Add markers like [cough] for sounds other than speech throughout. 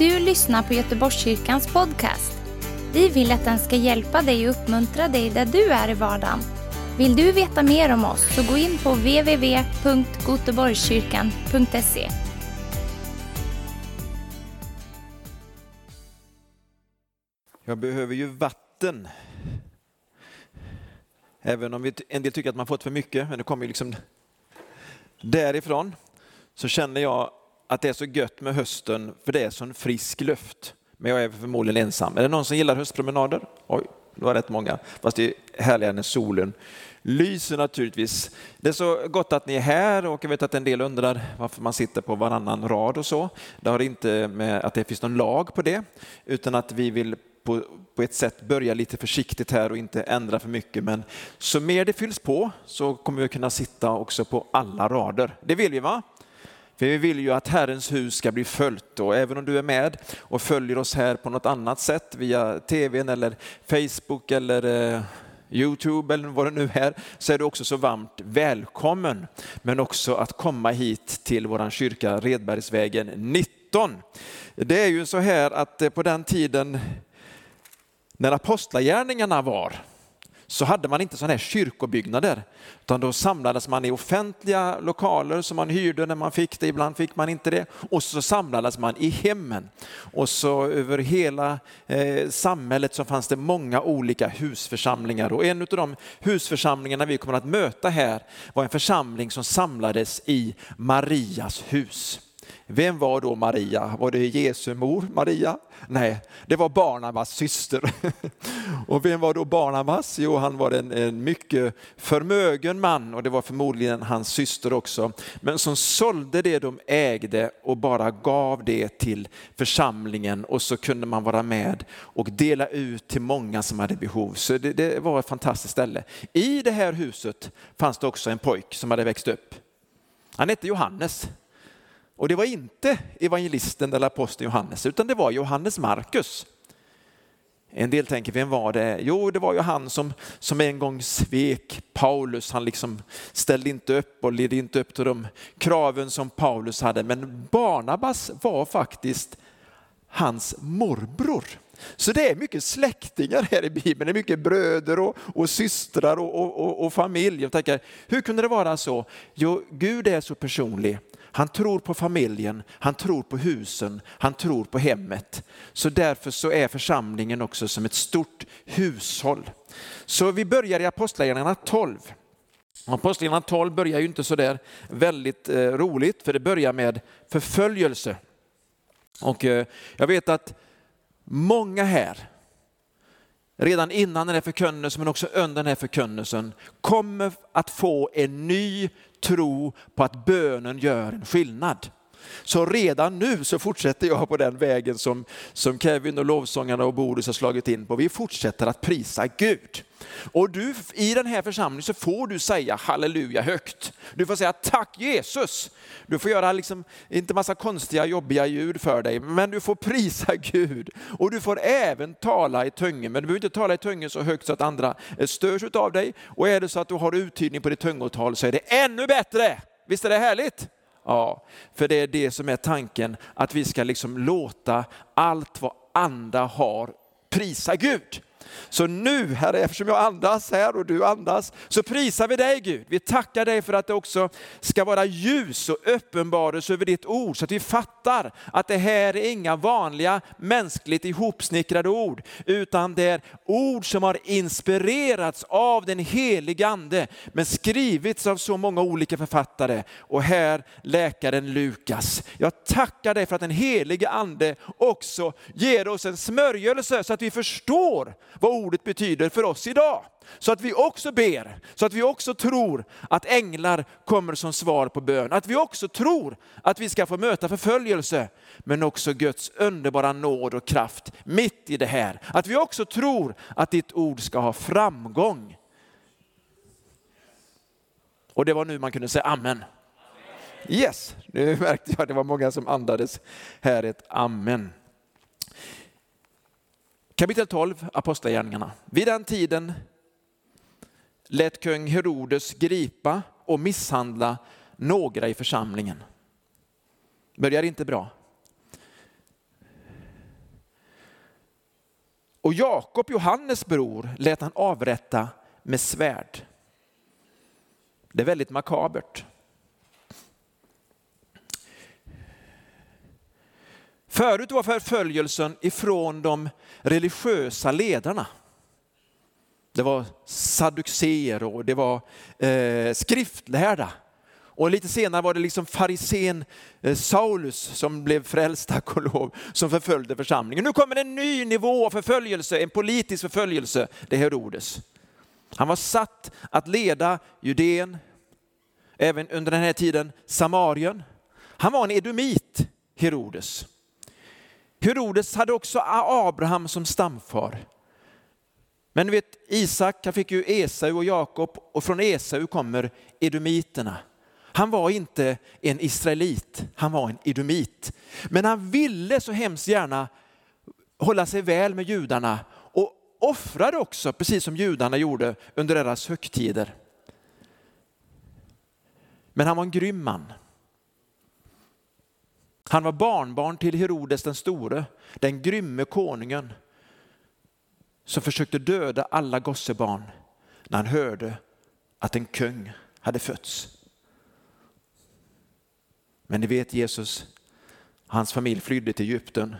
du lyssnar på Göteborgskyrkans podcast. Vi vill att den ska hjälpa dig och uppmuntra dig där du är i vardagen. Vill du veta mer om oss så gå in på www.goteborgskyrkan.se. Jag behöver ju vatten. Även om vi, en del tycker att man fått för mycket, men det kommer ju liksom därifrån, så känner jag att det är så gött med hösten, för det är sån frisk luft. Men jag är förmodligen ensam. Är det någon som gillar höstpromenader? Oj, det var rätt många. Fast det är härligare när solen lyser naturligtvis. Det är så gott att ni är här och jag vet att en del undrar varför man sitter på varannan rad och så. Det har inte med att det finns någon lag på det, utan att vi vill på, på ett sätt börja lite försiktigt här och inte ändra för mycket. Men så mer det fylls på så kommer vi kunna sitta också på alla rader. Det vill vi va? För vi vill ju att Herrens hus ska bli följt och även om du är med och följer oss här på något annat sätt via tvn eller Facebook eller eh, Youtube eller vad det nu är, så är du också så varmt välkommen. Men också att komma hit till vår kyrka Redbergsvägen 19. Det är ju så här att eh, på den tiden när apostlagärningarna var, så hade man inte sådana här kyrkobyggnader, utan då samlades man i offentliga lokaler som man hyrde när man fick det, ibland fick man inte det, och så samlades man i hemmen. Och så över hela eh, samhället så fanns det många olika husförsamlingar och en av de husförsamlingarna vi kommer att möta här var en församling som samlades i Marias hus. Vem var då Maria? Var det Jesu mor Maria? Nej, det var Barnabas syster. [laughs] Och vem var då Barnabas? Jo, han var en, en mycket förmögen man och det var förmodligen hans syster också. Men som sålde det de ägde och bara gav det till församlingen och så kunde man vara med och dela ut till många som hade behov. Så det, det var ett fantastiskt ställe. I det här huset fanns det också en pojk som hade växt upp. Han hette Johannes. Och det var inte evangelisten eller aposteln Johannes, utan det var Johannes Markus. En del tänker, vem var det? Jo, det var ju han som, som en gång svek Paulus. Han liksom ställde inte upp och ledde inte upp till de kraven som Paulus hade. Men Barnabas var faktiskt hans morbror. Så det är mycket släktingar här i Bibeln, det är mycket bröder och, och systrar och, och, och familj. Jag tänker, hur kunde det vara så? Jo, Gud är så personlig han tror på familjen, han tror på husen, han tror på hemmet. Så därför så är församlingen också som ett stort hushåll. Så vi börjar i Apostlagärningarna 12. Apostlagärningarna 12 börjar ju inte så där väldigt eh, roligt, för det börjar med förföljelse. Och eh, jag vet att många här, redan innan den här förkunnelsen men också under den här förkunnelsen kommer att få en ny tro på att bönen gör en skillnad. Så redan nu så fortsätter jag på den vägen som, som Kevin och lovsångarna och Boris har slagit in på. Vi fortsätter att prisa Gud. Och du, i den här församlingen så får du säga halleluja högt. Du får säga tack Jesus. Du får göra liksom, inte massa konstiga jobbiga ljud för dig, men du får prisa Gud. Och du får även tala i tungen, men du behöver inte tala i tungen så högt så att andra eh, störs av dig. Och är det så att du har uttydning på ditt tungotal så är det ännu bättre. Visst är det härligt? Ja, för det är det som är tanken, att vi ska liksom låta allt vad andra har prisa Gud. Så nu, Herre, eftersom jag andas här och du andas, så prisar vi dig Gud. Vi tackar dig för att det också ska vara ljus och uppenbarelse över ditt ord, så att vi fattar att det här är inga vanliga mänskligt ihopsnickrade ord, utan det är ord som har inspirerats av den helige Ande, men skrivits av så många olika författare. Och här läkaren Lukas. Jag tackar dig för att den helige Ande också ger oss en smörjelse så att vi förstår vad ordet betyder för oss idag. Så att vi också ber, så att vi också tror att änglar kommer som svar på bön. Att vi också tror att vi ska få möta förföljelse, men också Guds underbara nåd och kraft mitt i det här. Att vi också tror att ditt ord ska ha framgång. Och det var nu man kunde säga amen. Yes, nu märkte jag att det var många som andades här ett amen. Kapitel 12, Apostlagärningarna. Vid den tiden lät kung Herodes gripa och misshandla några i församlingen. Börjar inte bra. Och Jakob, Johannes bror, lät han avrätta med svärd. Det är väldigt makabert. Förut var förföljelsen ifrån de religiösa ledarna. Det var sadduceer och det var eh, skriftlärda. Och lite senare var det liksom farisén eh, Saulus som blev frälst, [laughs] tack och lov, som förföljde församlingen. Nu kommer en ny nivå av förföljelse, en politisk förföljelse, det är Herodes. Han var satt att leda Judeen, även under den här tiden Samarien. Han var en edomit, Herodes. Herodes hade också Abraham som stamfar. Men du vet, Isak han fick ju Esau och Jakob och från Esau kommer edomiterna. Han var inte en israelit, han var en edomit. Men han ville så hemskt gärna hålla sig väl med judarna och offrade också, precis som judarna gjorde under deras högtider. Men han var en grym man. Han var barnbarn till Herodes den store, den grymme konungen som försökte döda alla gossebarn när han hörde att en kung hade fötts. Men ni vet Jesus, hans familj flydde till Egypten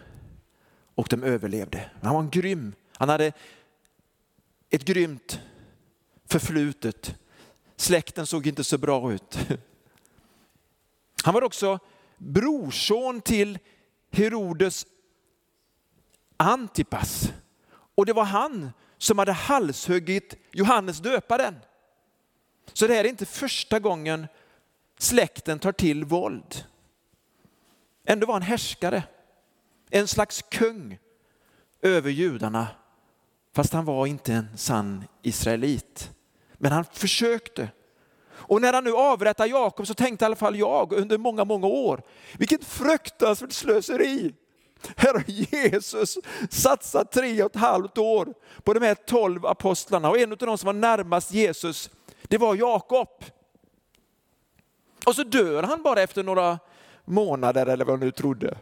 och de överlevde. Han var en grym, han hade ett grymt förflutet. Släkten såg inte så bra ut. Han var också brorson till Herodes Antipas. Och det var han som hade halshuggit Johannes döparen. Så det här är inte första gången släkten tar till våld. Ändå var han härskare, en slags kung över judarna. Fast han var inte en sann israelit. Men han försökte. Och när han nu avrättar Jakob så tänkte i alla fall jag under många, många år, vilket fruktansvärt slöseri. Här har Jesus satsat tre och ett halvt år på de här tolv apostlarna och en av de som var närmast Jesus, det var Jakob. Och så dör han bara efter några månader eller vad han nu trodde.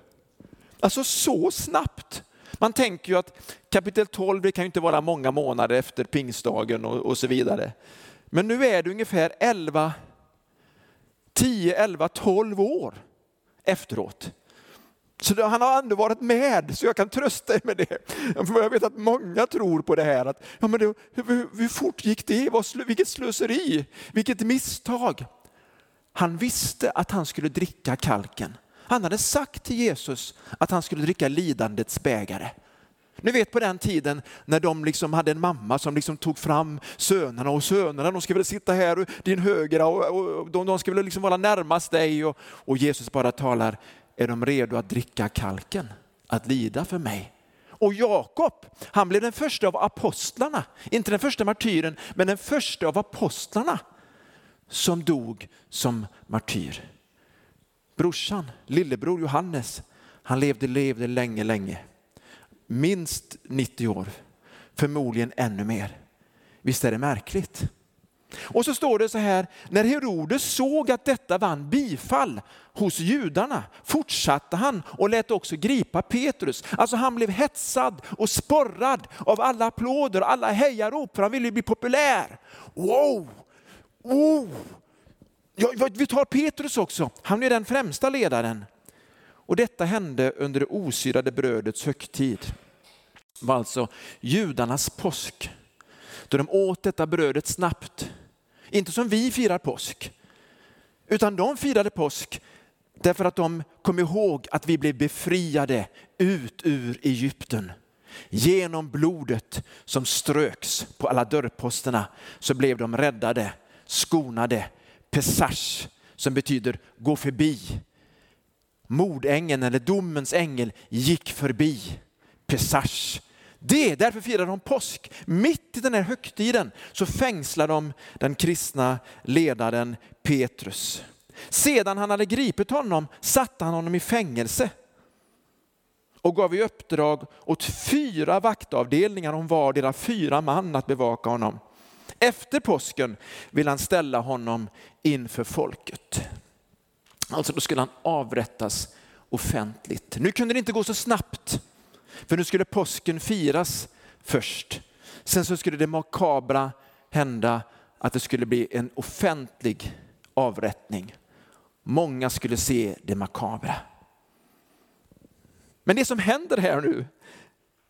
Alltså så snabbt. Man tänker ju att kapitel 12 det kan ju inte vara många månader efter pingstdagen och, och så vidare. Men nu är det ungefär 11, 10, 11, 12 år efteråt. Så han har ändå varit med, så jag kan trösta er med det. För jag vet att många tror på det här. Att, ja, men det, hur, hur fort gick det? Vilket slöseri, vilket misstag. Han visste att han skulle dricka kalken. Han hade sagt till Jesus att han skulle dricka lidandets bägare. Ni vet på den tiden när de liksom hade en mamma som liksom tog fram sönerna och sönerna, de ska väl sitta här din högra och, och de, de ska väl liksom vara närmast dig och, och Jesus bara talar, är de redo att dricka kalken, att lida för mig? Och Jakob, han blev den första av apostlarna, inte den första martyren, men den första av apostlarna som dog som martyr. Brorsan, lillebror Johannes, han levde, levde länge, länge. Minst 90 år, förmodligen ännu mer. Visst är det märkligt? Och så står det så här, när Herodes såg att detta vann bifall hos judarna fortsatte han och lät också gripa Petrus. Alltså han blev hetsad och sporrad av alla applåder, alla hejarop, för han ville bli populär. Wow, oh, ja, vi tar Petrus också, han är den främsta ledaren. Och detta hände under det osyrade brödets högtid. Det var alltså judarnas påsk. Då de åt detta brödet snabbt. Inte som vi firar påsk, utan de firade påsk därför att de kom ihåg att vi blev befriade ut ur Egypten. Genom blodet som ströks på alla dörrposterna så blev de räddade skonade, pesach, som betyder gå förbi. Mordängeln eller domens ängel gick förbi. Pesach. Det, därför firar de påsk. Mitt i den här högtiden så fängslar de den kristna ledaren Petrus. Sedan han hade gripit honom satte han honom i fängelse och gav i uppdrag åt fyra vaktavdelningar om vardera fyra man att bevaka honom. Efter påsken vill han ställa honom inför folket. Alltså då skulle han avrättas offentligt. Nu kunde det inte gå så snabbt, för nu skulle påsken firas först. Sen så skulle det makabra hända att det skulle bli en offentlig avrättning. Många skulle se det makabra. Men det som händer här nu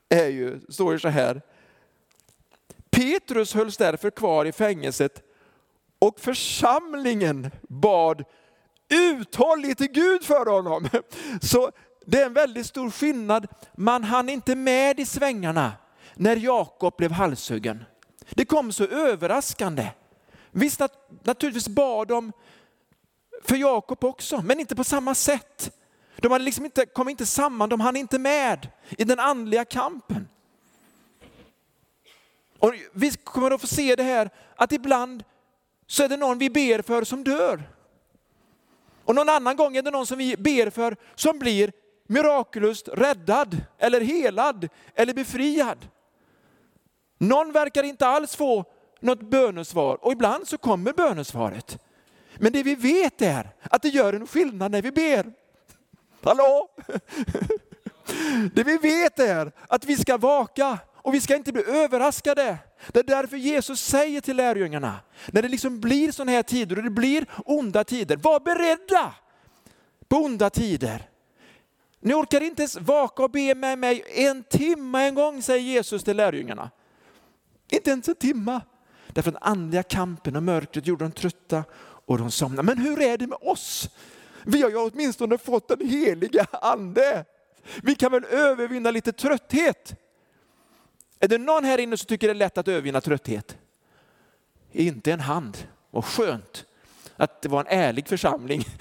är ju, står det så här. Petrus hölls därför kvar i fängelset och församlingen bad uthållig till Gud för honom. Så det är en väldigt stor skillnad. Man hann inte med i svängarna när Jakob blev halshuggen. Det kom så överraskande. Visst, naturligtvis bad de för Jakob också, men inte på samma sätt. De hade liksom inte, kom inte samman, de hann inte med i den andliga kampen. Och vi kommer att få se det här att ibland så är det någon vi ber för som dör. Och någon annan gång är det någon som vi ber för som blir mirakulöst räddad eller helad eller befriad. Någon verkar inte alls få något bönesvar och ibland så kommer bönesvaret. Men det vi vet är att det gör en skillnad när vi ber. Hallå? [laughs] Det vi vet är att vi ska vaka och vi ska inte bli överraskade. Det är därför Jesus säger till lärjungarna, när det liksom blir sådana här tider och det blir onda tider, var beredda på onda tider. Ni orkar inte ens vaka och be med mig en timme en gång, säger Jesus till lärjungarna. Inte ens en timme. Därför den andliga kampen och mörkret gjorde dem trötta och de somnade. Men hur är det med oss? Vi har ju åtminstone fått den heliga ande. Vi kan väl övervinna lite trötthet? Är det någon här inne som tycker det är lätt att övervinna trötthet? Inte en hand. Vad skönt att det var en ärlig församling. [laughs]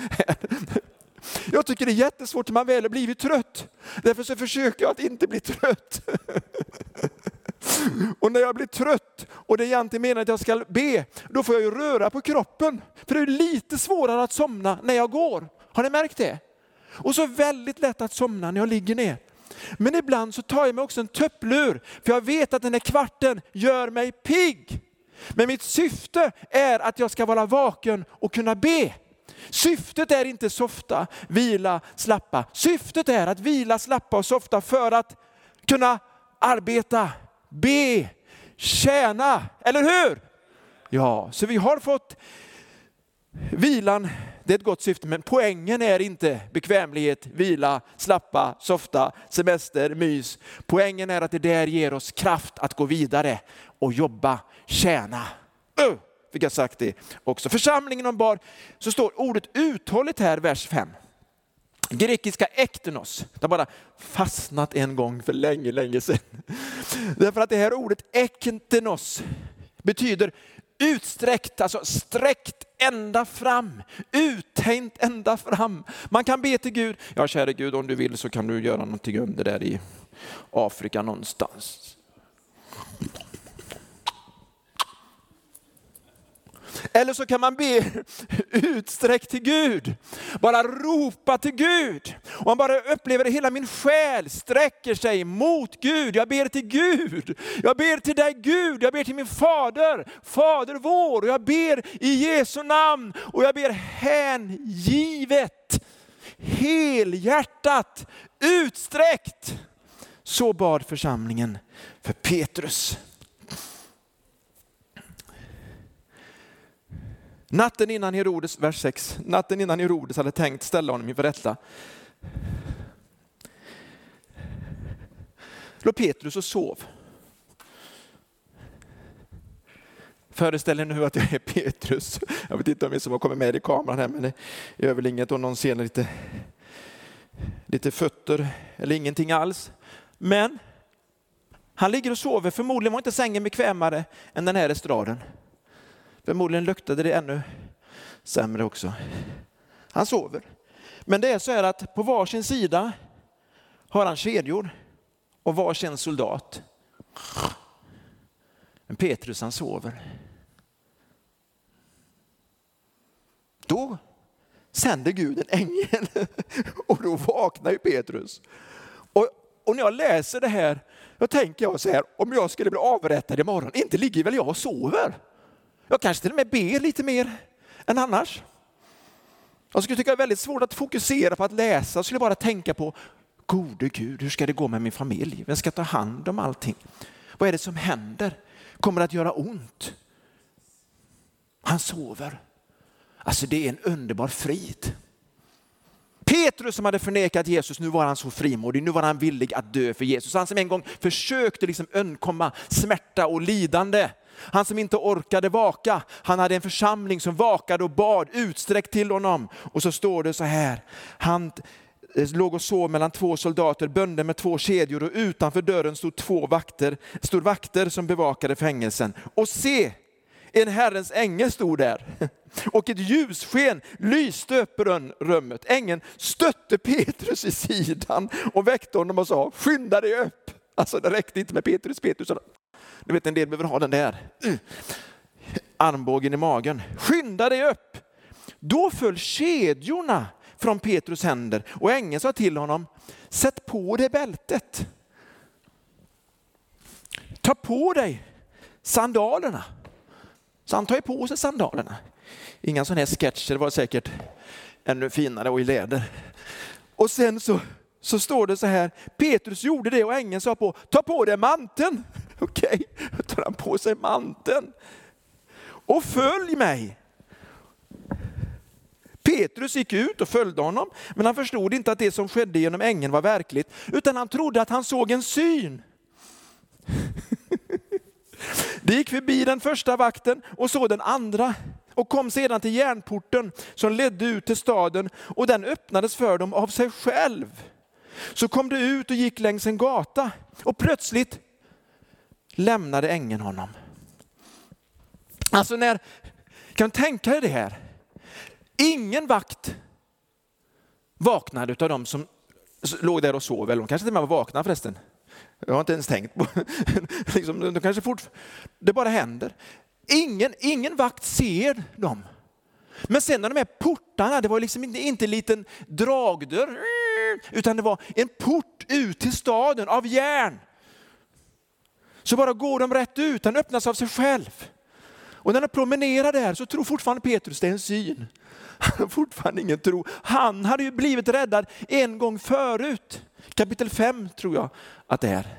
Jag tycker det är jättesvårt när man väl har blivit trött. Därför så försöker jag att inte bli trött. [laughs] Och när jag blir trött och det är egentligen menar att jag ska be, då får jag ju röra på kroppen. För det är lite svårare att somna när jag går. Har ni märkt det? Och så väldigt lätt att somna när jag ligger ner. Men ibland så tar jag mig också en tupplur, för jag vet att den här kvarten gör mig pigg. Men mitt syfte är att jag ska vara vaken och kunna be. Syftet är inte softa, vila, slappa. Syftet är att vila, slappa och softa för att kunna arbeta, be, tjäna. Eller hur? Ja, så vi har fått vilan, det är ett gott syfte, men poängen är inte bekvämlighet, vila, slappa, softa, semester, mys. Poängen är att det där ger oss kraft att gå vidare och jobba, tjäna. Uh, fick jag sagt det också. Församlingen om bar, så står ordet uthålligt här, vers 5. Grekiska ektenos, det har bara fastnat en gång för länge, länge sedan. Därför att det här ordet ektenos betyder utsträckt, alltså sträckt ända fram, uttänkt ända fram. Man kan be till Gud, ja käre Gud om du vill så kan du göra någonting under där i Afrika någonstans. Eller så kan man be [laughs] utsträckt till Gud. Bara ropa till Gud. Och man bara upplever att hela min själ sträcker sig mot Gud. Jag ber till Gud. Jag ber till dig Gud. Jag ber till min fader, Fader vår. Och jag ber i Jesu namn. Och jag ber hängivet, helhjärtat, utsträckt. Så bad församlingen för Petrus. Natten innan Herodes, vers 6, natten innan Herodes hade tänkt ställa honom inför rätta låg Petrus och sov. Föreställ er nu att jag är Petrus. Jag vet inte om vi som har kommit med i kameran här, men det gör väl inget om någon ser lite, lite fötter eller ingenting alls. Men han ligger och sover. Förmodligen var inte sängen bekvämare än den här estraden. Förmodligen luktade det ännu sämre också. Han sover. Men det är så här att på varsin sida har han kedjor och varsin soldat. Men Petrus han sover. Då sänder Gud en ängel [laughs] och då vaknar ju Petrus. Och, och när jag läser det här, då tänker jag så här, om jag skulle bli avrättad imorgon, inte ligger väl jag och sover? Jag kanske till och med ber lite mer än annars. Jag skulle tycka det är väldigt svårt att fokusera på att läsa. Jag skulle bara tänka på, gode Gud, hur ska det gå med min familj? Vem ska ta hand om allting? Vad är det som händer? Kommer det att göra ont? Han sover. Alltså det är en underbar frid. Petrus som hade förnekat Jesus, nu var han så frimodig, nu var han villig att dö för Jesus. Han som en gång försökte liksom undkomma smärta och lidande. Han som inte orkade vaka, han hade en församling som vakade och bad utsträckt till honom. Och så står det så här, han eh, låg och sov mellan två soldater, bönder med två kedjor och utanför dörren stod två vakter, stod vakter som bevakade fängelsen. Och se, en Herrens ängel stod där [laughs] och ett ljussken lyste upp rummet. Ängeln stötte Petrus i sidan och väckte honom och sa, skynda dig upp. Alltså det räckte inte med Petrus, Petrus. Du vet en del behöver ha den där armbågen i magen. Skynda dig upp. Då föll kedjorna från Petrus händer och ängeln sa till honom, sätt på dig bältet. Ta på dig sandalerna. Så han tar ju på sig sandalerna. Inga sådana här sketcher, det var säkert ännu finare och i läder. Och sen så, så står det så här, Petrus gjorde det och ängeln sa på, ta på dig manteln. [laughs] Okej, okay. då tar han på sig manteln. Och följ mig. Petrus gick ut och följde honom, men han förstod inte att det som skedde genom ängeln var verkligt, utan han trodde att han såg en syn. [laughs] De gick förbi den första vakten och så den andra och kom sedan till järnporten som ledde ut till staden och den öppnades för dem av sig själv. Så kom det ut och gick längs en gata och plötsligt lämnade ängeln honom. Alltså när, kan du tänka dig det här? Ingen vakt vaknade av dem som låg där och sov, eller de kanske till och med var vakna förresten. Jag har inte ens tänkt på [laughs] liksom, de kanske fort, Det bara händer. Ingen, ingen vakt ser dem. Men sen när de här portarna, det var liksom inte, inte en liten dragdörr, utan det var en port ut till staden av järn. Så bara går de rätt ut, den öppnas av sig själv. Och när de promenerar där så tror fortfarande Petrus det är en syn. Han har fortfarande ingen tro. Han hade ju blivit räddad en gång förut. Kapitel 5 tror jag att det är.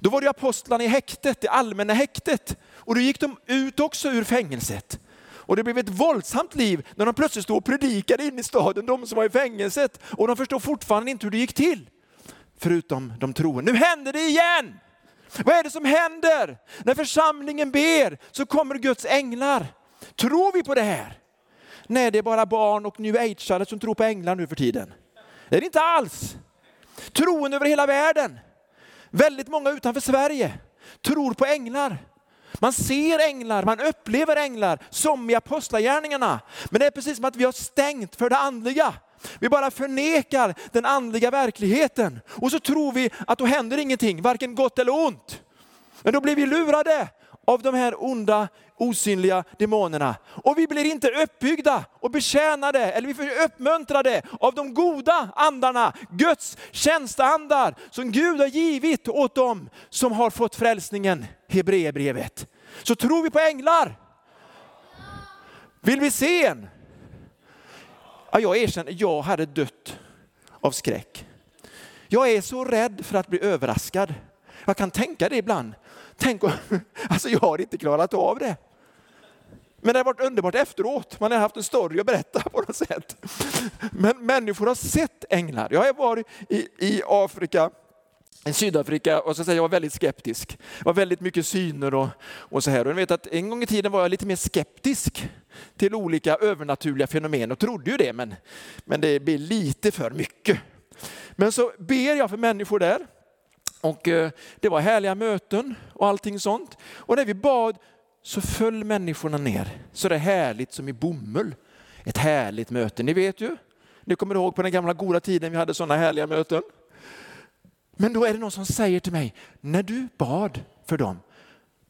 Då var det apostlarna i häktet, det allmänna häktet. Och då gick de ut också ur fängelset. Och det blev ett våldsamt liv när de plötsligt stod och predikade in i staden, de som var i fängelset. Och de förstod fortfarande inte hur det gick till. Förutom de troende. Nu händer det igen! Vad är det som händer? När församlingen ber så kommer Guds änglar. Tror vi på det här? Nej, det är bara barn och new age som tror på änglar nu för tiden. Det är det inte alls. Troende över hela världen. Väldigt många utanför Sverige tror på änglar. Man ser änglar, man upplever änglar som i apostlagärningarna. Men det är precis som att vi har stängt för det andliga. Vi bara förnekar den andliga verkligheten. Och så tror vi att då händer ingenting, varken gott eller ont. Men då blir vi lurade av de här onda, osynliga demonerna. Och vi blir inte uppbyggda och betjänade, eller vi blir uppmuntrade av de goda andarna, Guds tjänsteandar som Gud har givit åt dem som har fått frälsningen, Hebreerbrevet. Så tror vi på änglar. Vill vi se en? Ja, jag erkänner, jag hade dött av skräck. Jag är så rädd för att bli överraskad. Jag kan tänka det ibland. Tänk om, [laughs] alltså jag har inte klarat av det. Men det har varit underbart efteråt. Man har haft en story att berätta på något sätt. Men människor har sett änglar. Jag har varit i, i Afrika, i Sydafrika och så säger jag var väldigt skeptisk. Det var väldigt mycket syner och, och så här. Och vet att en gång i tiden var jag lite mer skeptisk till olika övernaturliga fenomen och trodde ju det, men, men det blir lite för mycket. Men så ber jag för människor där och eh, det var härliga möten och allting sånt. Och när vi bad så föll människorna ner så det är härligt som i bomull. Ett härligt möte, ni vet ju. Ni kommer ihåg på den gamla goda tiden vi hade sådana härliga möten. Men då är det någon som säger till mig, när du bad för dem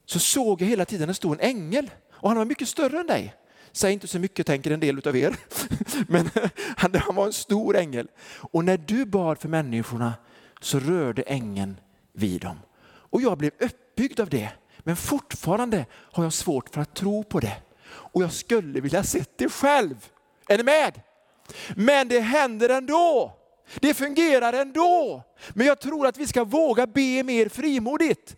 så såg jag hela tiden en stor ängel och han var mycket större än dig. Säg inte så mycket tänker en del av er. [laughs] Men [laughs] han var en stor ängel. Och när du bad för människorna så rörde ängeln vid dem. Och jag blev uppbyggd av det. Men fortfarande har jag svårt för att tro på det. Och jag skulle vilja sett det själv. Är ni med? Men det händer ändå. Det fungerar ändå. Men jag tror att vi ska våga be mer frimodigt.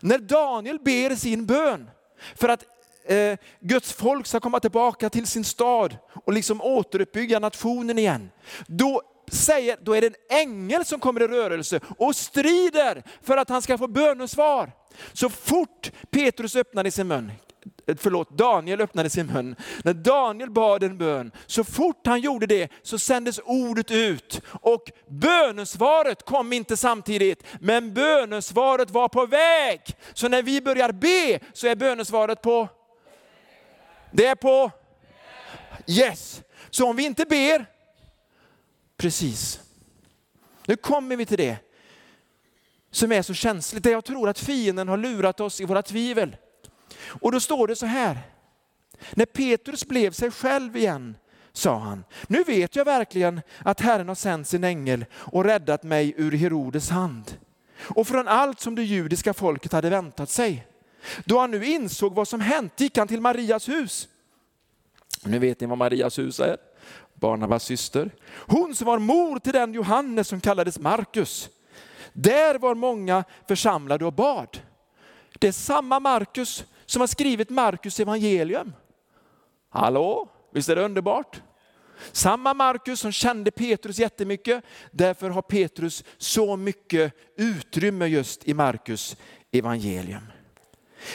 när Daniel ber sin bön för att eh, Guds folk ska komma tillbaka till sin stad och liksom återuppbygga nationen igen. Då, säger, då är det en ängel som kommer i rörelse och strider för att han ska få bönesvar. Så fort Petrus öppnade sin mun, eh, förlåt, Daniel öppnade sin mun. När Daniel bad en bön, så fort han gjorde det så sändes ordet ut. Och bönesvaret kom inte samtidigt, men bönesvaret var på väg. Så när vi börjar be så är bönesvaret på det är på yes. Så om vi inte ber, precis. Nu kommer vi till det som är så känsligt, det jag tror att fienden har lurat oss i våra tvivel. Och då står det så här, när Petrus blev sig själv igen sa han, nu vet jag verkligen att Herren har sänt sin ängel och räddat mig ur Herodes hand och från allt som det judiska folket hade väntat sig. Då han nu insåg vad som hänt gick han till Marias hus. Nu vet ni vad Marias hus är. Barnabas syster. Hon som var mor till den Johannes som kallades Markus. Där var många församlade och bad. Det är samma Markus som har skrivit Markus evangelium. Hallå, visst är det underbart? Samma Markus som kände Petrus jättemycket, därför har Petrus så mycket utrymme just i Markus evangelium.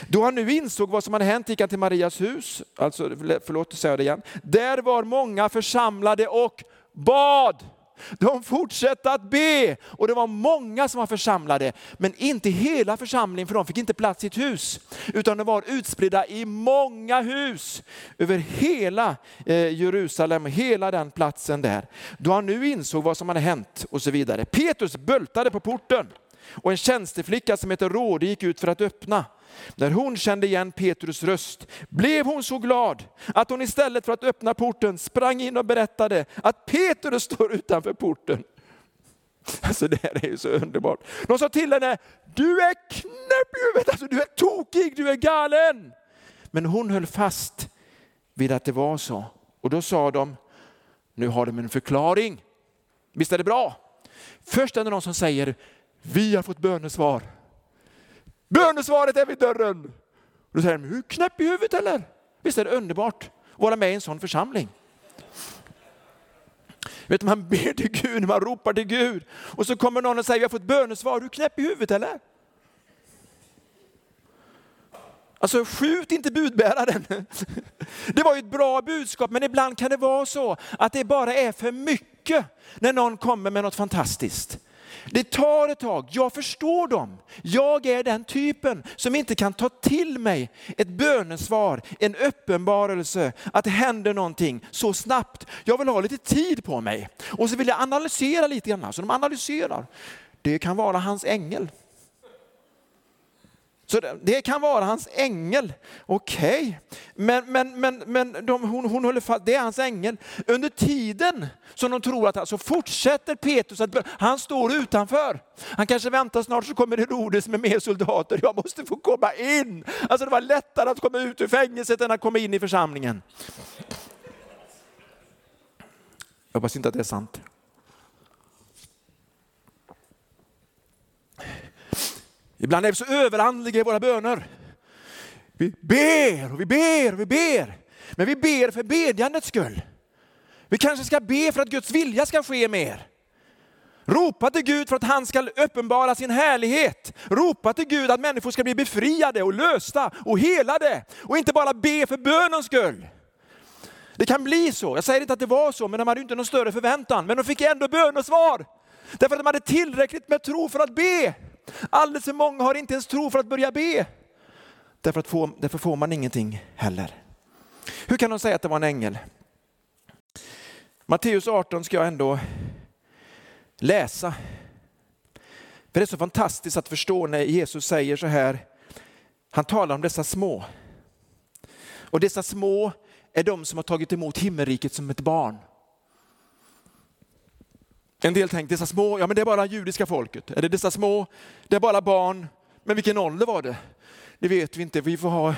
Då han nu insåg vad som hade hänt gick han till Marias hus, alltså, förlåt säger jag det igen. Där var många församlade och bad. De fortsatte att be och det var många som var församlade, men inte hela församlingen för de fick inte plats i ett hus, utan de var utspridda i många hus över hela eh, Jerusalem, hela den platsen där. Då han nu insåg vad som hade hänt och så vidare. Petrus bultade på porten och en tjänsteflicka som heter Råde gick ut för att öppna. När hon kände igen Petrus röst blev hon så glad att hon istället för att öppna porten sprang in och berättade att Petrus står utanför porten. Alltså det här är ju så underbart. De sa till henne, du är knäpp i huvudet, alltså du är tokig, du är galen. Men hon höll fast vid att det var så. Och då sa de, nu har de en förklaring. Visst är det bra? Först är det någon som säger, vi har fått bönesvar. Bönesvaret är vid dörren. Då säger de, hur knäpp i huvudet eller? Visst är det underbart att vara med i en sån församling? Vet du, man ber till Gud, man ropar till Gud och så kommer någon och säger, vi har fått bönesvar, du knäpp i huvudet eller? Alltså skjut inte budbäraren. Det var ju ett bra budskap, men ibland kan det vara så att det bara är för mycket när någon kommer med något fantastiskt. Det tar ett tag, jag förstår dem. Jag är den typen som inte kan ta till mig ett bönesvar, en uppenbarelse, att det händer någonting så snabbt. Jag vill ha lite tid på mig. Och så vill jag analysera lite grann, så de analyserar. Det kan vara hans ängel. Så det kan vara hans ängel. Okej, okay. men, men, men, men de, hon, hon håller fast, det är hans ängel. Under tiden som de tror att han, så fortsätter Petrus att han står utanför. Han kanske väntar snart så kommer Herodes med mer soldater. Jag måste få komma in. Alltså det var lättare att komma ut ur fängelset än att komma in i församlingen. Jag hoppas inte att det är sant. Ibland är vi så överandliga i våra böner. Vi ber och vi ber och vi ber. Men vi ber för bedjandets skull. Vi kanske ska be för att Guds vilja ska ske mer. Ropa till Gud för att han ska uppenbara sin härlighet. Ropa till Gud att människor ska bli befriade och lösta och helade. Och inte bara be för bönens skull. Det kan bli så. Jag säger inte att det var så, men de hade inte någon större förväntan. Men de fick ändå bönesvar. Därför att de hade tillräckligt med tro för att be. Alldeles för många har inte ens tro för att börja be. Därför, att få, därför får man ingenting heller. Hur kan de säga att det var en ängel? Matteus 18 ska jag ändå läsa. För det är så fantastiskt att förstå när Jesus säger så här. Han talar om dessa små. Och dessa små är de som har tagit emot himmelriket som ett barn. En del tänkte dessa små, ja men det är bara judiska folket. Är det dessa små, det är bara barn. Men vilken ålder var det? Det vet vi inte. Vi får ha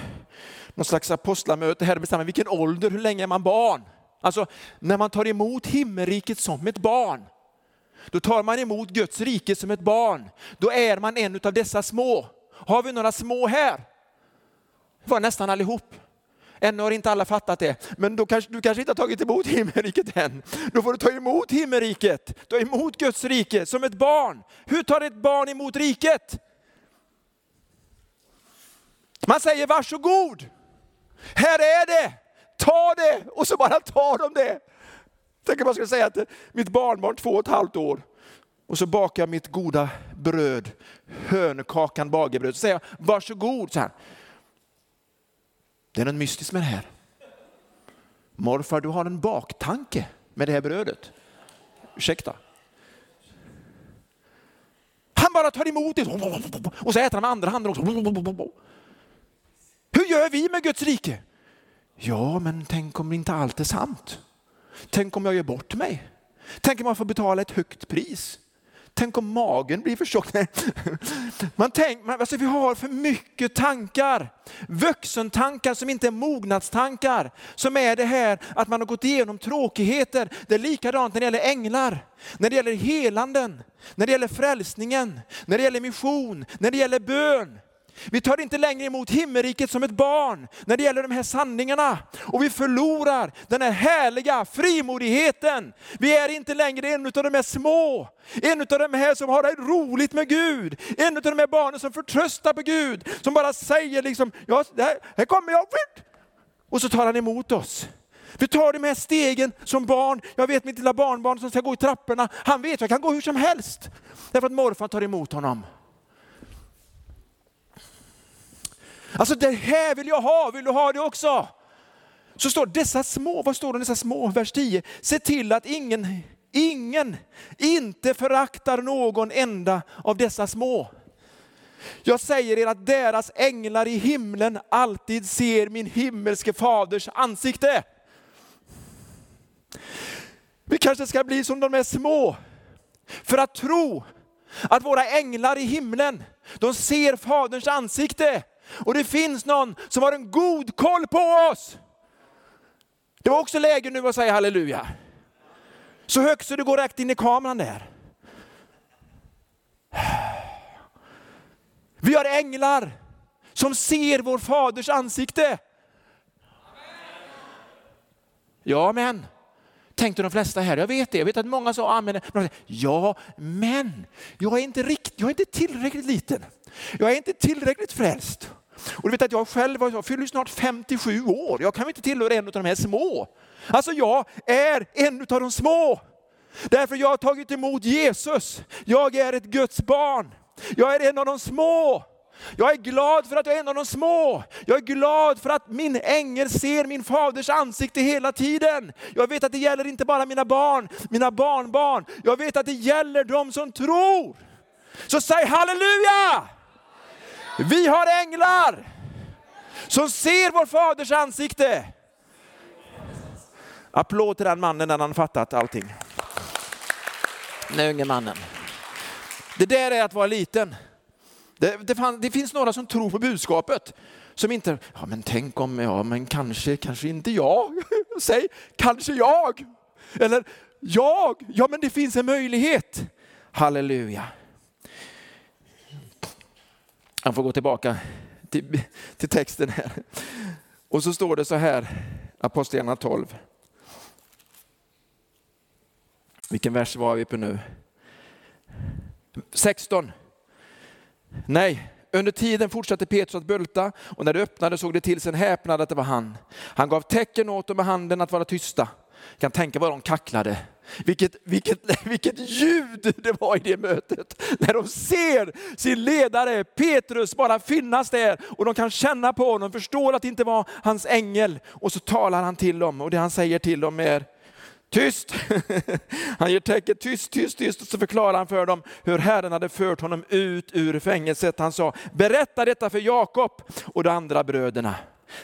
någon slags apostlamöte här och bestämma vilken ålder, hur länge är man barn? Alltså när man tar emot himmelriket som ett barn, då tar man emot Guds rike som ett barn. Då är man en av dessa små. Har vi några små här? Det var nästan allihop. Ännu har inte alla fattat det, men då kanske, du kanske inte har tagit emot himmelriket än. Då får du ta emot himmelriket, ta emot Guds rike som ett barn. Hur tar ett barn emot riket? Man säger varsågod, här är det, ta det och så bara tar de det. Tänk om man skulle säga till mitt barnbarn två och ett halvt år och så bakar jag mitt goda bröd, hönkakan bagerbröd. Så säger jag varsågod. Så här. Det är något mystiskt med det här. Morfar, du har en baktanke med det här brödet. Ursäkta. Han bara tar emot det och så äter han med andra handen också. Hur gör vi med Guds rike? Ja, men tänk om inte allt är sant. Tänk om jag gör bort mig. Tänk om jag får betala ett högt pris. Tänk om magen blir för tjock. Man tänk, alltså vi har för mycket tankar. Vuxentankar som inte är mognadstankar. Som är det här att man har gått igenom tråkigheter. Det är likadant när det gäller änglar, när det gäller helanden, när det gäller frälsningen, när det gäller mission, när det gäller bön. Vi tar inte längre emot himmelriket som ett barn när det gäller de här sanningarna. Och vi förlorar den här härliga frimodigheten. Vi är inte längre en av de här små, en av de här som har det roligt med Gud. En av de här barnen som förtröstar på Gud, som bara säger liksom, ja, här, här kommer jag. Och så tar han emot oss. Vi tar de här stegen som barn. Jag vet mitt lilla barnbarn som ska gå i trapporna. Han vet jag kan gå hur som helst. Därför att morfar tar emot honom. Alltså det här vill jag ha, vill du ha det också? Så står dessa små, vad står det dessa små, vers 10? Se till att ingen, ingen, inte föraktar någon enda av dessa små. Jag säger er att deras änglar i himlen alltid ser min himmelske faders ansikte. Vi kanske ska bli som de är små, för att tro att våra änglar i himlen, de ser faderns ansikte. Och det finns någon som har en god koll på oss. Det var också läge nu att säga halleluja. Så högt så det går rakt in i kameran där. Vi har änglar som ser vår faders ansikte. Ja men, tänkte de flesta här. Jag vet det, jag vet att många sa amen. Ja men, jag är inte, rikt, jag är inte tillräckligt liten. Jag är inte tillräckligt frälst. Och du vet att jag själv jag fyller snart 57 år. Jag kan inte tillhöra en av de här små. Alltså jag är en av de små. Därför jag har tagit emot Jesus. Jag är ett Guds barn. Jag är en av de små. Jag är glad för att jag är en av de små. Jag är glad för att min ängel ser min faders ansikte hela tiden. Jag vet att det gäller inte bara mina barn, mina barnbarn. Jag vet att det gäller de som tror. Så säg halleluja! Vi har änglar som ser vår faders ansikte. Applåd till den mannen när han fattat allting. Den unge mannen. Det där är att vara liten. Det, det, fann, det, finns några som tror på budskapet. Som inte, ja men tänk om, ja men kanske, kanske inte jag. [laughs] Säg, kanske jag. Eller jag, ja men det finns en möjlighet. Halleluja. Han får gå tillbaka till, till texten här. Och så står det så här, Apostlagärningarna 12. Vilken vers var vi på nu? 16. Nej, under tiden fortsatte Petrus att bulta och när det öppnade såg det till sin häpnad att det var han. Han gav tecken åt dem med handen att vara tysta. Jag kan tänka vad de kacklade. Vilket, vilket, [laughs] vilket ljud det var i det mötet. När de ser sin ledare Petrus bara finnas där och de kan känna på honom, förstår att det inte var hans ängel. Och så talar han till dem och det han säger till dem är Tyst! [laughs] Han ger tecken, tyst, tyst, tyst. Och så förklarar han för dem hur Herren hade fört honom ut ur fängelset. Han sa, berätta detta för Jakob och de andra bröderna.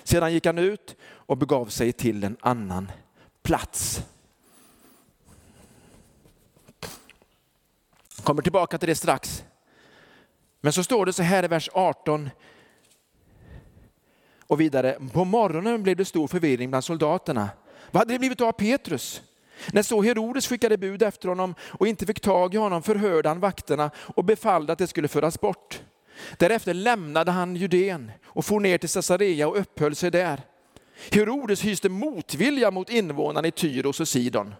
Sedan gick han ut och begav sig till en annan plats. Kommer tillbaka till det strax. Men så står det så här i vers 18 och vidare. På morgonen blev det stor förvirring bland soldaterna. Vad hade det blivit av Petrus? När så Herodes skickade bud efter honom och inte fick tag i honom förhörde han vakterna och befallde att det skulle föras bort. Därefter lämnade han Judeen och for ner till Caesarea och uppehöll sig där. Herodes hyste motvilja mot invånarna i Tyros och Sidon.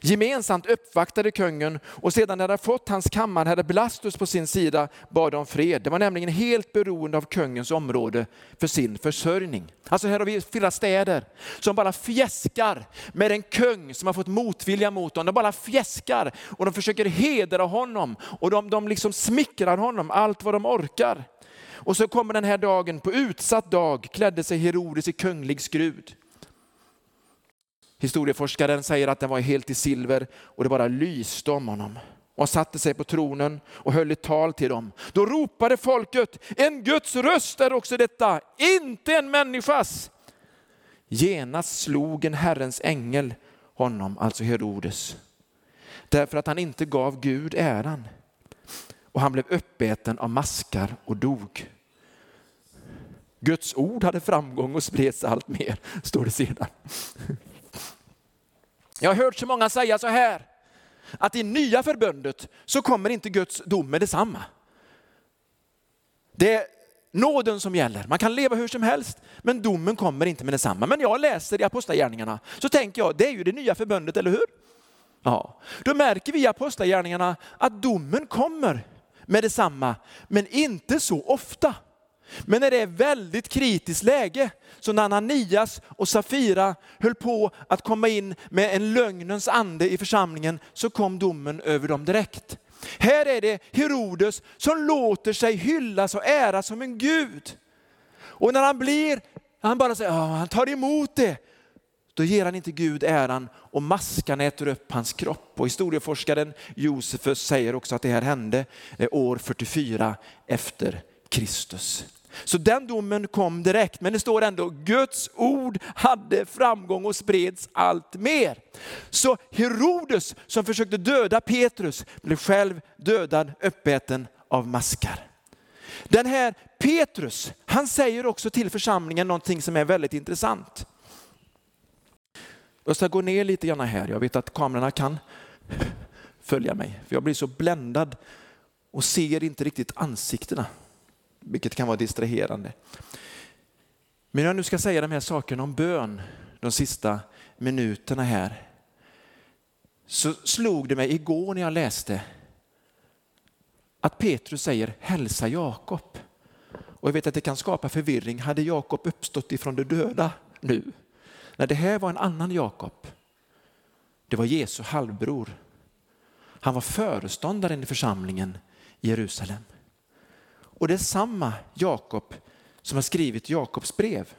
Gemensamt uppvaktade kungen och sedan när de fått hans kammarherre Blastus på sin sida bad om fred. Det var nämligen helt beroende av kungens område för sin försörjning. Alltså här har vi flera städer som bara fjäskar med en kung som har fått motvilja mot dem. De bara fjäskar och de försöker hedra honom och de, de liksom smickrar honom allt vad de orkar. Och så kommer den här dagen, på utsatt dag klädde sig Herodes i kunglig skrud. Historieforskaren säger att den var helt i silver och det bara lyste om honom. Och han satte sig på tronen och höll ett tal till dem. Då ropade folket, en Guds röst är också detta, inte en människas. Genast slog en Herrens ängel honom, alltså Herodes, därför att han inte gav Gud äran. Och han blev uppäten av maskar och dog. Guds ord hade framgång och spreds allt mer, står det sedan. Jag har hört så många säga så här, att i nya förbundet så kommer inte Guds dom med detsamma. Det är nåden som gäller. Man kan leva hur som helst, men domen kommer inte med detsamma. Men jag läser i Apostlagärningarna så tänker jag, det är ju det nya förbundet, eller hur? Ja, då märker vi i Apostlagärningarna att domen kommer med detsamma, men inte så ofta. Men när det är väldigt kritiskt läge, så när Ananias och Safira höll på att komma in med en lögnens ande i församlingen, så kom domen över dem direkt. Här är det Herodes som låter sig hyllas och äras som en gud. Och när han blir, han bara säger, han tar emot det, då ger han inte Gud äran och maskan äter upp hans kropp. Och historieforskaren Josefus säger också att det här hände eh, år 44 efter Kristus. Så den domen kom direkt, men det står ändå Guds ord hade framgång och spreds allt mer. Så Herodes som försökte döda Petrus blev själv dödad, uppäten av maskar. Den här Petrus, han säger också till församlingen någonting som är väldigt intressant. Jag ska gå ner lite grann här, jag vet att kamerorna kan följa mig, för jag blir så bländad och ser inte riktigt ansiktena vilket kan vara distraherande. Men jag nu ska säga de här sakerna om bön de sista minuterna här, så slog det mig igår när jag läste att Petrus säger hälsa Jakob. Och jag vet att det kan skapa förvirring. Hade Jakob uppstått ifrån de döda nu? Nej, det här var en annan Jakob. Det var Jesu halvbror. Han var föreståndaren i församlingen i Jerusalem. Och det är samma Jakob som har skrivit Jakobs brev.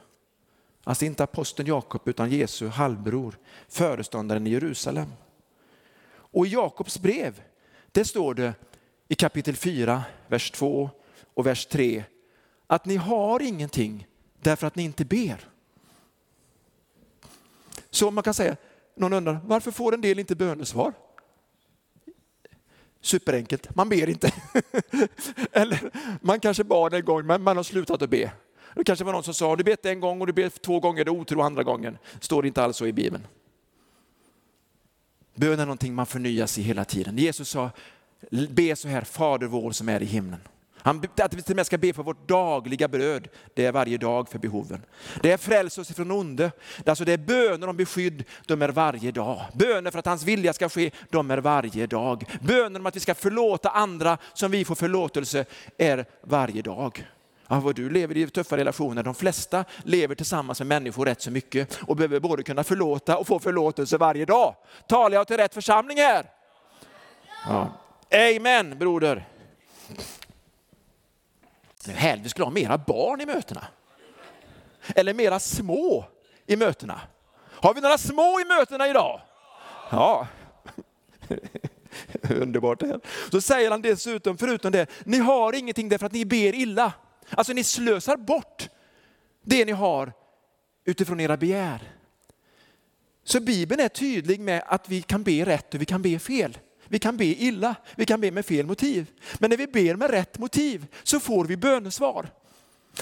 Alltså inte aposteln Jakob utan Jesu halvbror, föreståndaren i Jerusalem. Och i Jakobs brev, det står det i kapitel 4, vers 2 och vers 3 att ni har ingenting därför att ni inte ber. Så man kan säga, någon undrar, varför får en del inte bönesvar? Superenkelt, man ber inte. [laughs] Eller man kanske bad en gång men man har slutat att be. Det kanske var någon som sa, du bet en gång och du ber två gånger, det är otro andra gången. Står inte alls så i Bibeln. Bön är någonting man förnyas i hela tiden. Jesus sa, be så här, Fader vår som är i himlen. Han, att vi till och med ska be för vårt dagliga bröd, det är varje dag för behoven. Det är fräls oss ifrån onde. Alltså det är böner om beskydd, de är varje dag. Böner för att hans vilja ska ske, de är varje dag. Böner om att vi ska förlåta andra som vi får förlåtelse, är varje dag. Ja, vad du lever i tuffa relationer, de flesta lever tillsammans med människor rätt så mycket och behöver både kunna förlåta och få förlåtelse varje dag. Talar jag till rätt församling här? Ja. Amen broder. Det härligt, vi skulle ha mera barn i mötena. Eller mera små i mötena. Har vi några små i mötena idag? Ja. [laughs] Underbart här. Så säger han dessutom, förutom det, ni har ingenting därför att ni ber illa. Alltså ni slösar bort det ni har utifrån era begär. Så Bibeln är tydlig med att vi kan be rätt och vi kan be fel. Vi kan be illa, vi kan be med fel motiv. Men när vi ber med rätt motiv så får vi bönesvar.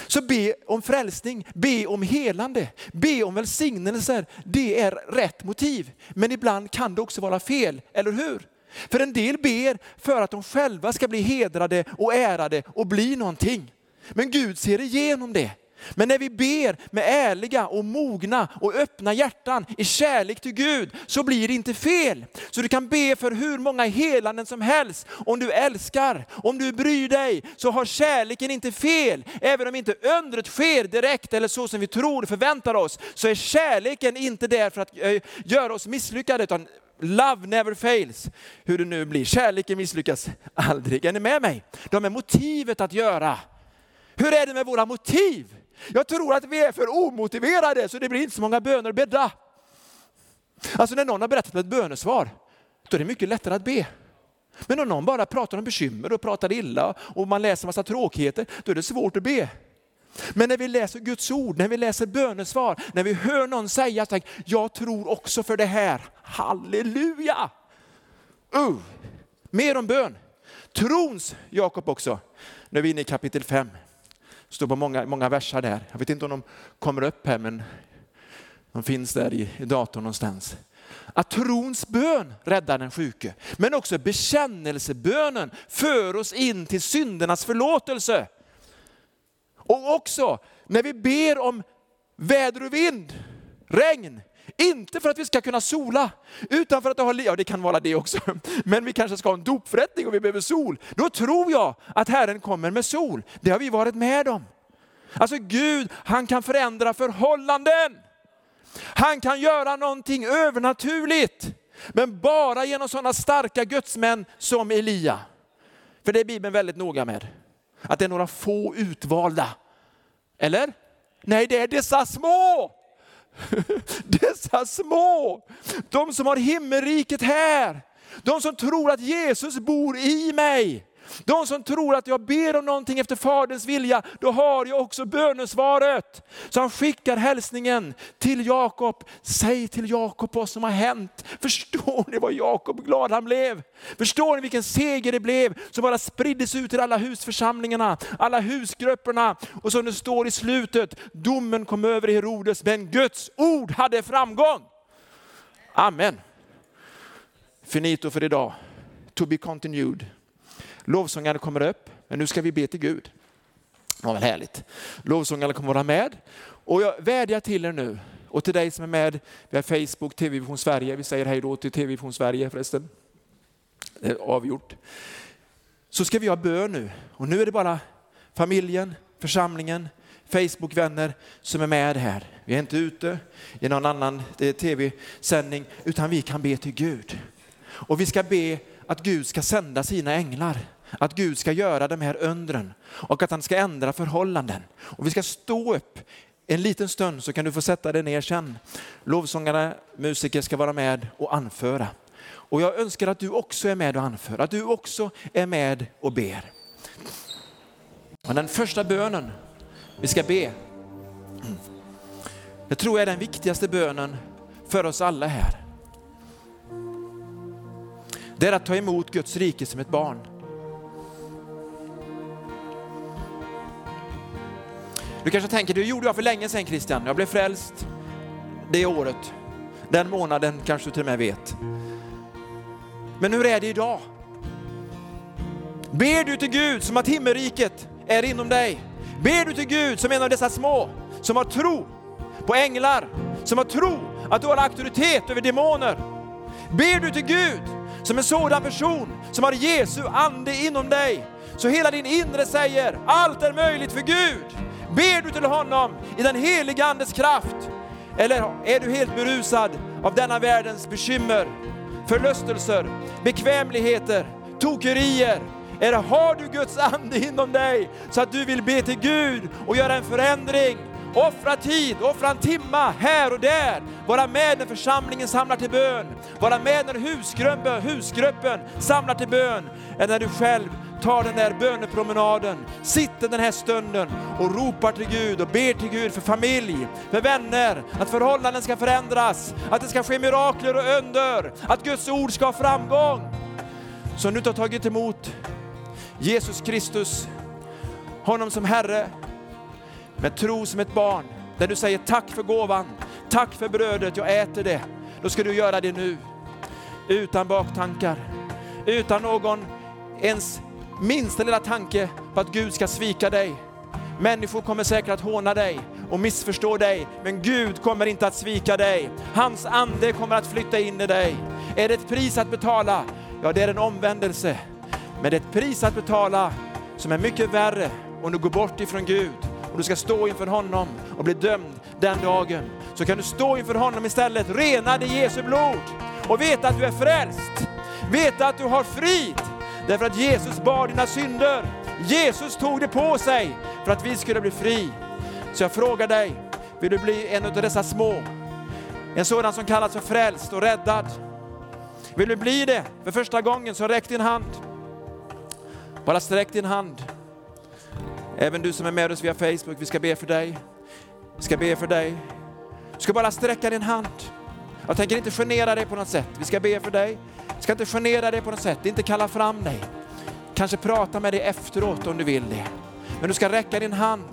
Så be om frälsning, be om helande, be om välsignelser. Det är rätt motiv. Men ibland kan det också vara fel, eller hur? För en del ber för att de själva ska bli hedrade och ärade och bli någonting. Men Gud ser igenom det. Men när vi ber med ärliga och mogna och öppna hjärtan i kärlek till Gud så blir det inte fel. Så du kan be för hur många helanden som helst. Om du älskar, om du bryr dig så har kärleken inte fel. Även om inte undret sker direkt eller så som vi tror och förväntar oss så är kärleken inte där för att eh, göra oss misslyckade utan Love never fails. Hur det nu blir. Kärleken misslyckas aldrig. Är ni med mig? De är motivet att göra. Hur är det med våra motiv? Jag tror att vi är för omotiverade så det blir inte så många böner bedda. Alltså när någon har berättat ett bönesvar, då är det mycket lättare att be. Men om någon bara pratar om bekymmer och pratar illa och man läser massa tråkigheter, då är det svårt att be. Men när vi läser Guds ord, när vi läser bönesvar, när vi hör någon säga tänk, jag tror också för det här. Halleluja! Uh, mer om bön. Trons Jakob också. Nu är vi inne i kapitel 5 står på många, många versar där. Jag vet inte om de kommer upp här, men de finns där i, i datorn någonstans. Att trons bön räddar den sjuke, men också bekännelsebönen för oss in till syndernas förlåtelse. Och också när vi ber om väder och vind, regn, inte för att vi ska kunna sola, utan för att ha, ja det kan vara det också, [laughs] men vi kanske ska ha en dopförrättning och vi behöver sol. Då tror jag att Herren kommer med sol. Det har vi varit med om. Alltså Gud, han kan förändra förhållanden. Han kan göra någonting övernaturligt. Men bara genom sådana starka gudsmän som Elia. För det är Bibeln väldigt noga med. Att det är några få utvalda. Eller? Nej, det är dessa små. [laughs] Dessa små, de som har himmelriket här, de som tror att Jesus bor i mig. De som tror att jag ber om någonting efter Faderns vilja, då har jag också bönesvaret. Så han skickar hälsningen till Jakob. Säg till Jakob vad som har hänt. Förstår ni vad Jakob glad han blev? Förstår ni vilken seger det blev som bara spriddes ut till alla husförsamlingarna, alla husgrupperna. Och som det står i slutet, domen kom över Herodes, men Guds ord hade framgång. Amen. Finito för idag. To be continued. Lovsångarna kommer upp, men nu ska vi be till Gud. Det var väl härligt. Lovsångarna kommer vara med. Och jag vädjar till er nu, och till dig som är med via Facebook, TV-vision Sverige. Vi säger hej då till TV-vision Sverige förresten. Det är avgjort. Så ska vi ha bön nu. Och nu är det bara familjen, församlingen, Facebookvänner som är med här. Vi är inte ute i någon annan tv-sändning, utan vi kan be till Gud. Och vi ska be att Gud ska sända sina änglar. Att Gud ska göra de här undren och att han ska ändra förhållanden. Och vi ska stå upp en liten stund så kan du få sätta dig ner sen. Lovsångarna, musiker ska vara med och anföra. Och jag önskar att du också är med och anför, att du också är med och ber. Och den första bönen vi ska be, det tror jag är den viktigaste bönen för oss alla här det är att ta emot Guds rike som ett barn. Du kanske tänker, det gjorde jag för länge sedan Christian. Jag blev frälst det året. Den månaden kanske du till och med vet. Men hur är det idag? Ber du till Gud som att himmelriket är inom dig? Ber du till Gud som en av dessa små, som har tro på änglar, som har tro att du har auktoritet över demoner? Ber du till Gud som en sådan person som har Jesu ande inom dig. Så hela din inre säger, allt är möjligt för Gud. Ber du till honom i den heliga andes kraft? Eller är du helt berusad av denna världens bekymmer, förlustelser, bekvämligheter, tokerier? Eller har du Guds ande inom dig så att du vill be till Gud och göra en förändring Offra tid, offra en timma här och där. Vara med när församlingen samlar till bön. Vara med när husgruppen, husgruppen samlar till bön. Eller när du själv tar den där bönepromenaden, sitter den här stunden och ropar till Gud och ber till Gud för familj, för vänner, att förhållanden ska förändras, att det ska ske mirakler och under, att Guds ord ska ha framgång. Så nu har tagit emot Jesus Kristus, honom som Herre, med tro som ett barn, där du säger tack för gåvan, tack för brödet, jag äter det. Då ska du göra det nu, utan baktankar, utan någon ens minsta lilla tanke på att Gud ska svika dig. Människor kommer säkert att håna dig och missförstå dig, men Gud kommer inte att svika dig. Hans ande kommer att flytta in i dig. Är det ett pris att betala? Ja, det är en omvändelse. Men det är ett pris att betala som är mycket värre om du går bort ifrån Gud och du ska stå inför honom och bli dömd den dagen. Så kan du stå inför honom istället, renad i Jesu blod och veta att du är frälst. Veta att du har frid därför att Jesus bar dina synder. Jesus tog det på sig för att vi skulle bli fri. Så jag frågar dig, vill du bli en av dessa små? En sådan som kallas för frälst och räddad. Vill du bli det för första gången så räck din hand. Bara sträck din hand. Även du som är med oss via Facebook, vi ska be för dig. Vi ska be för dig. Du ska bara sträcka din hand. Jag tänker inte genera dig på något sätt. Vi ska be för dig. Ska inte genera dig på något sätt, inte kalla fram dig. Kanske prata med dig efteråt om du vill det. Men du ska räcka din hand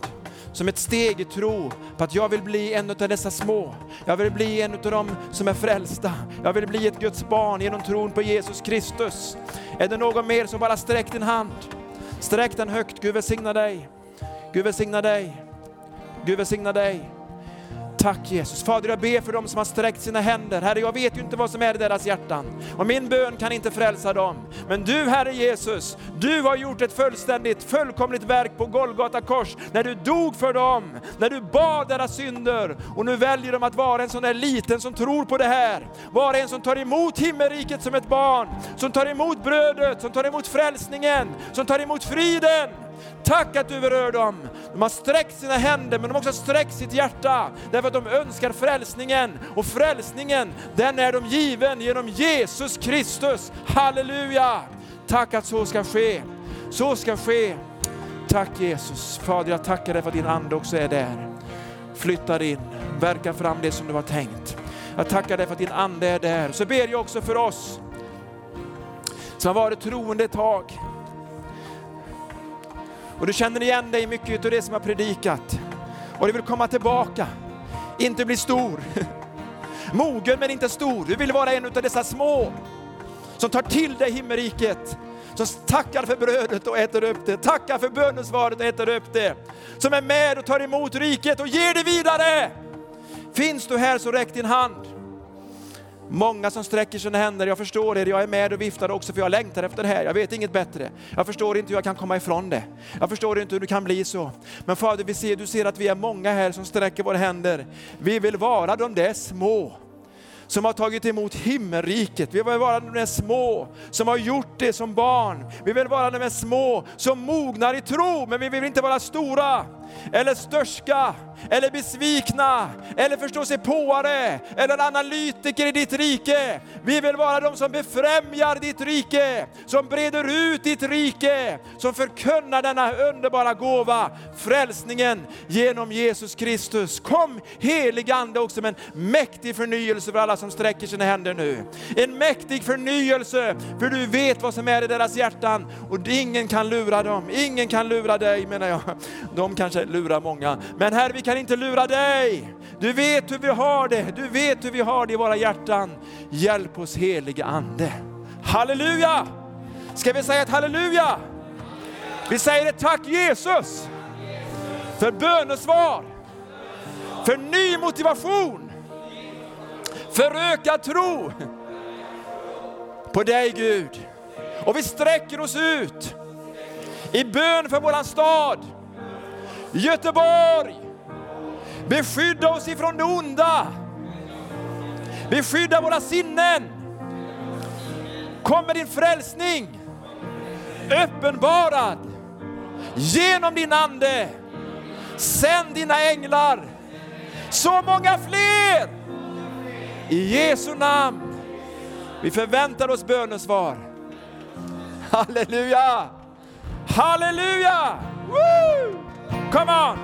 som ett steg i tro på att jag vill bli en av dessa små. Jag vill bli en av dem som är frälsta. Jag vill bli ett Guds barn genom tron på Jesus Kristus. Är det någon mer som bara sträck din hand? Sträck den högt. Gud välsigna dig. Gud välsigna dig. Gud välsigna dig. Tack Jesus. Fader, jag ber för dem som har sträckt sina händer. Herre, jag vet ju inte vad som är i deras hjärtan. Och min bön kan inte frälsa dem. Men du, Herre Jesus, du har gjort ett fullständigt, fullkomligt verk på Golgata kors. När du dog för dem, när du bad deras synder. Och nu väljer de att vara en sån där liten som tror på det här. Vara en som tar emot himmelriket som ett barn. Som tar emot brödet, som tar emot frälsningen, som tar emot friden. Tack att du berör dem. De har sträckt sina händer men de har också sträckt sitt hjärta därför att de önskar frälsningen. Och frälsningen den är de given genom Jesus Kristus. Halleluja! Tack att så ska ske. Så ska ske. Tack Jesus. Fader jag tackar dig för att din ande också är där. Flyttar in, verkar fram det som du har tänkt. Jag tackar dig för att din ande är där. Så ber jag också för oss som har varit troende ett tag och du känner igen dig i mycket av det som jag predikat. Och du vill komma tillbaka, inte bli stor. [laughs] Mogen men inte stor. Du vill vara en av dessa små som tar till dig himmelriket. Som tackar för brödet och äter upp det, tackar för bönesvaret och äter upp det. Som är med och tar emot riket och ger det vidare. Finns du här så räck din hand. Många som sträcker sina händer, jag förstår er, jag är med och viftar också för jag längtar efter det här. Jag vet inget bättre. Jag förstår inte hur jag kan komma ifrån det. Jag förstår inte hur det kan bli så. Men Fader, vi ser, du ser att vi är många här som sträcker våra händer. Vi vill vara de där små som har tagit emot himmelriket. Vi vill vara de små som har gjort det som barn. Vi vill vara de små som mognar i tro, men vi vill inte vara stora eller störska, eller besvikna, eller förståsigpåare, eller analytiker i ditt rike. Vi vill vara de som befrämjar ditt rike, som breder ut ditt rike, som förkunnar denna underbara gåva, frälsningen genom Jesus Kristus. Kom helig Ande också med en mäktig förnyelse för alla som sträcker sina händer nu. En mäktig förnyelse, för du vet vad som är i deras hjärtan och ingen kan lura dem. Ingen kan lura dig menar jag. De kanske lurar många. Men Herre, vi kan inte lura dig. Du vet hur vi har det. Du vet hur vi har det i våra hjärtan. Hjälp oss helige Ande. Halleluja! Ska vi säga ett halleluja? Vi säger ett tack Jesus för bönesvar, för ny motivation, för ökad tro på dig Gud. Och vi sträcker oss ut i bön för våran stad, Göteborg. Beskydda oss ifrån det onda. Beskydda våra sinnen. Kom med din frälsning. Uppenbarad genom din ande. Sänd dina änglar. Så många fler. I Jesu namn. Vi förväntar oss bönesvar. Halleluja! Halleluja! Woo! Come on!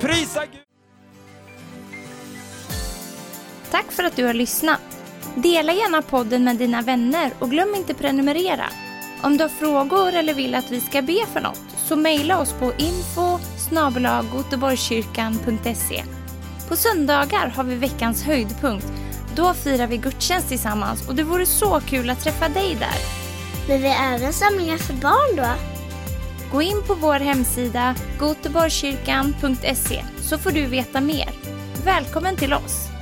Prisa Gud! Tack för att du har lyssnat. Dela gärna podden med dina vänner och glöm inte prenumerera. Om du har frågor eller vill att vi ska be för något så mejla oss på info På söndagar har vi veckans höjdpunkt. Då firar vi gudstjänst tillsammans och det vore så kul att träffa dig där. Men vi har även samlingar för barn då? Gå in på vår hemsida goteborgskyrkan.se så får du veta mer. Välkommen till oss!